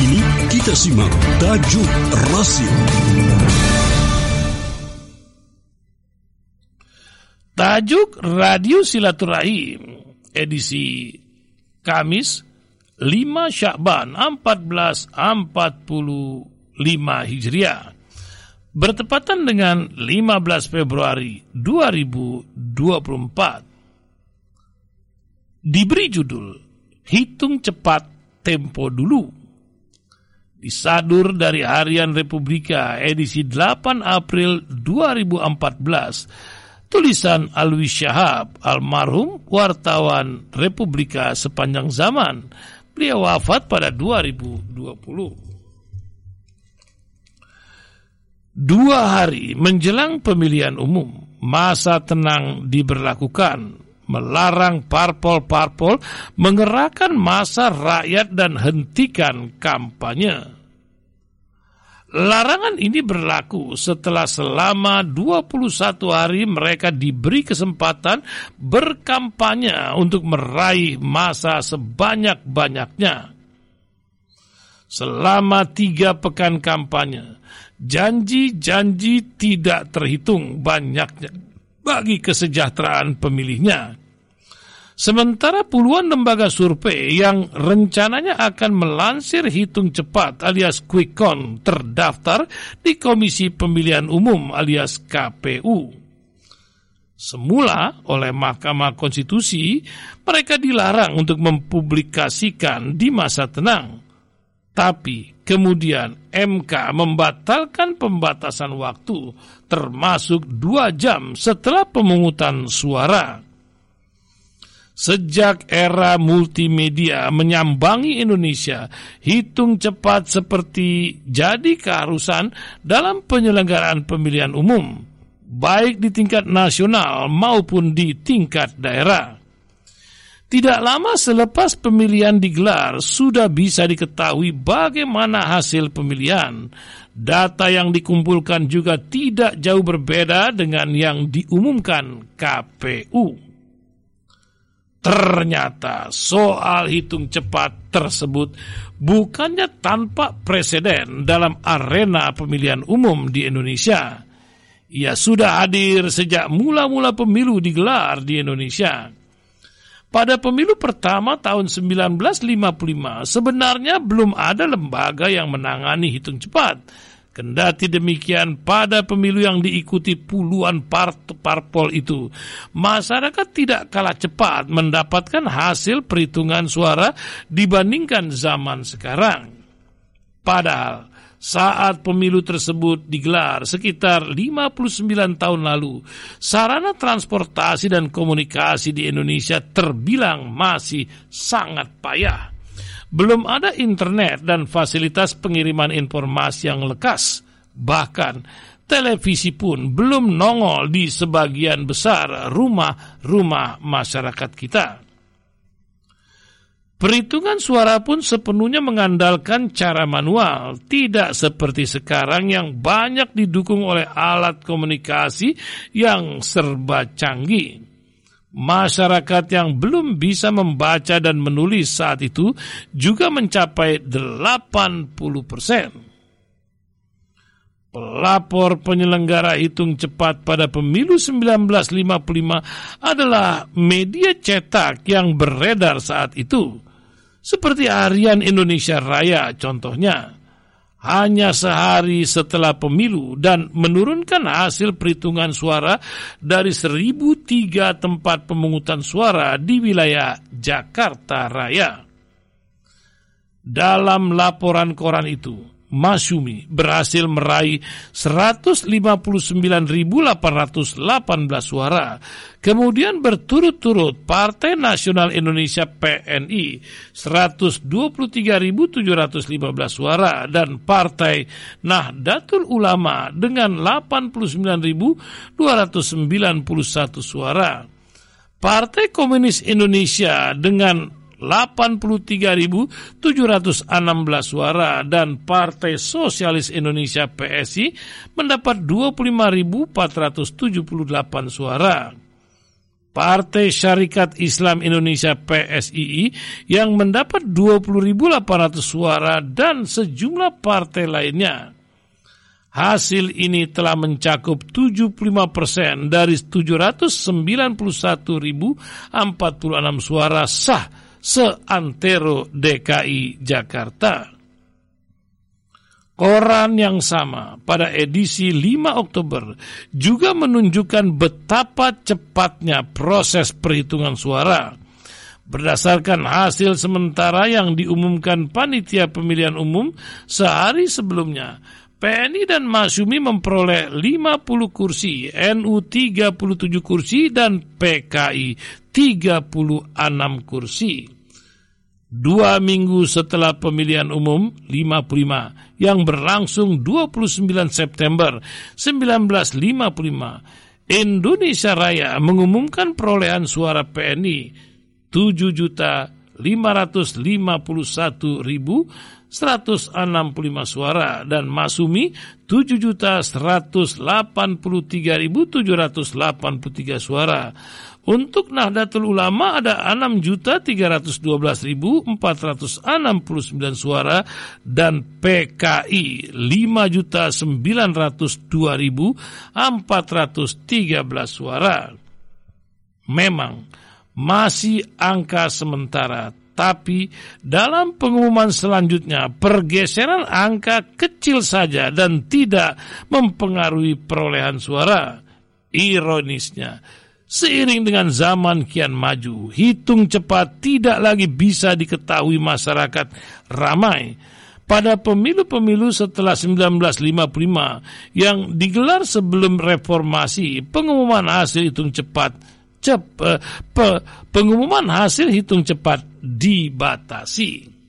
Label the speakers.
Speaker 1: Kini kita simak tajuk rasio.
Speaker 2: Tajuk Radio Silaturahim edisi Kamis 5 Syakban 1445 Hijriah. Bertepatan dengan 15 Februari 2024 diberi judul Hitung Cepat Tempo Dulu disadur dari Harian Republika edisi 8 April 2014 Tulisan Alwi Syahab, almarhum wartawan Republika sepanjang zaman. Beliau wafat pada 2020. Dua hari menjelang pemilihan umum, masa tenang diberlakukan, melarang parpol-parpol mengerahkan masa rakyat dan hentikan kampanye. Larangan ini berlaku setelah selama 21 hari mereka diberi kesempatan berkampanye untuk meraih masa sebanyak-banyaknya. Selama tiga pekan kampanye, janji-janji tidak terhitung banyaknya bagi kesejahteraan pemilihnya. Sementara puluhan lembaga survei yang rencananya akan melansir hitung cepat alias quick count terdaftar di Komisi Pemilihan Umum alias KPU. Semula oleh Mahkamah Konstitusi, mereka dilarang untuk mempublikasikan di masa tenang. Tapi kemudian MK membatalkan pembatasan waktu termasuk dua jam setelah pemungutan suara. Sejak era multimedia menyambangi Indonesia, hitung cepat seperti jadi keharusan dalam penyelenggaraan pemilihan umum, baik di tingkat nasional maupun di tingkat daerah. Tidak lama selepas pemilihan digelar, sudah bisa diketahui bagaimana hasil pemilihan. Data yang dikumpulkan juga tidak jauh berbeda dengan yang diumumkan KPU. Ternyata soal hitung cepat tersebut bukannya tanpa presiden dalam arena pemilihan umum di Indonesia. Ia sudah hadir sejak mula-mula pemilu digelar di Indonesia. Pada pemilu pertama tahun 1955 sebenarnya belum ada lembaga yang menangani hitung cepat Kendati demikian, pada pemilu yang diikuti puluhan part parpol itu, masyarakat tidak kalah cepat mendapatkan hasil perhitungan suara dibandingkan zaman sekarang. Padahal, saat pemilu tersebut digelar sekitar 59 tahun lalu, sarana transportasi dan komunikasi di Indonesia terbilang masih sangat payah belum ada internet dan fasilitas pengiriman informasi yang lekas. Bahkan televisi pun belum nongol di sebagian besar rumah-rumah masyarakat kita. Perhitungan suara pun sepenuhnya mengandalkan cara manual, tidak seperti sekarang yang banyak didukung oleh alat komunikasi yang serba canggih. Masyarakat yang belum bisa membaca dan menulis saat itu juga mencapai 80 persen. Pelapor penyelenggara hitung cepat pada pemilu 1955 adalah media cetak yang beredar saat itu, seperti Harian Indonesia Raya contohnya hanya sehari setelah pemilu dan menurunkan hasil perhitungan suara dari 1003 tempat pemungutan suara di wilayah Jakarta Raya. Dalam laporan koran itu, Masyumi berhasil meraih 159.818 suara. Kemudian berturut-turut Partai Nasional Indonesia PNI 123.715 suara dan Partai Nahdlatul Ulama dengan 89.291 suara. Partai Komunis Indonesia dengan 83.716 suara dan Partai Sosialis Indonesia PSI mendapat 25.478 suara. Partai Syarikat Islam Indonesia PSII yang mendapat 20.800 suara dan sejumlah partai lainnya. Hasil ini telah mencakup 75 persen dari 791.046 suara sah seantero DKI Jakarta. Koran yang sama pada edisi 5 Oktober juga menunjukkan betapa cepatnya proses perhitungan suara. Berdasarkan hasil sementara yang diumumkan panitia pemilihan umum sehari sebelumnya, PNI dan Masyumi memperoleh 50 kursi, NU 37 kursi, dan PKI 36 kursi. Dua minggu setelah pemilihan umum 55 yang berlangsung 29 September 1955, Indonesia Raya mengumumkan perolehan suara PNI 7 juta 551 ribu 165 suara dan Masumi 7 juta 183 ribu 783 suara. Untuk Nahdlatul Ulama ada 6.312.469 suara dan PKI 5.902.413 suara. Memang masih angka sementara, tapi dalam pengumuman selanjutnya pergeseran angka kecil saja dan tidak mempengaruhi perolehan suara. Ironisnya, Seiring dengan zaman kian maju, hitung cepat tidak lagi bisa diketahui masyarakat ramai. Pada pemilu-pemilu setelah 1955 yang digelar sebelum reformasi, pengumuman hasil hitung cepat cep, eh, pe, pengumuman hasil hitung cepat dibatasi.